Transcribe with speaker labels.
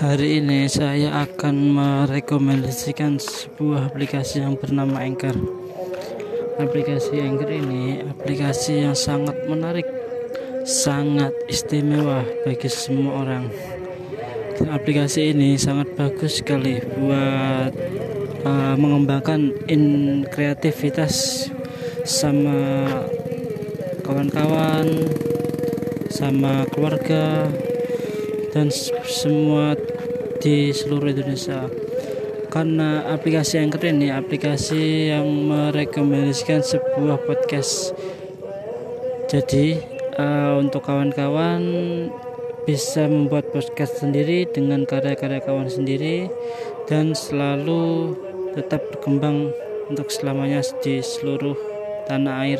Speaker 1: Hari ini saya akan merekomendasikan sebuah aplikasi yang bernama Anchor. Aplikasi Anchor ini aplikasi yang sangat menarik, sangat istimewa bagi semua orang. aplikasi ini sangat bagus sekali buat uh, mengembangkan in kreativitas sama kawan-kawan, sama keluarga dan semua di seluruh Indonesia. Karena aplikasi yang keren ini aplikasi yang merekomendasikan sebuah podcast. Jadi uh, untuk kawan-kawan bisa membuat podcast sendiri dengan karya-karya kawan sendiri dan selalu tetap berkembang untuk selamanya di seluruh tanah air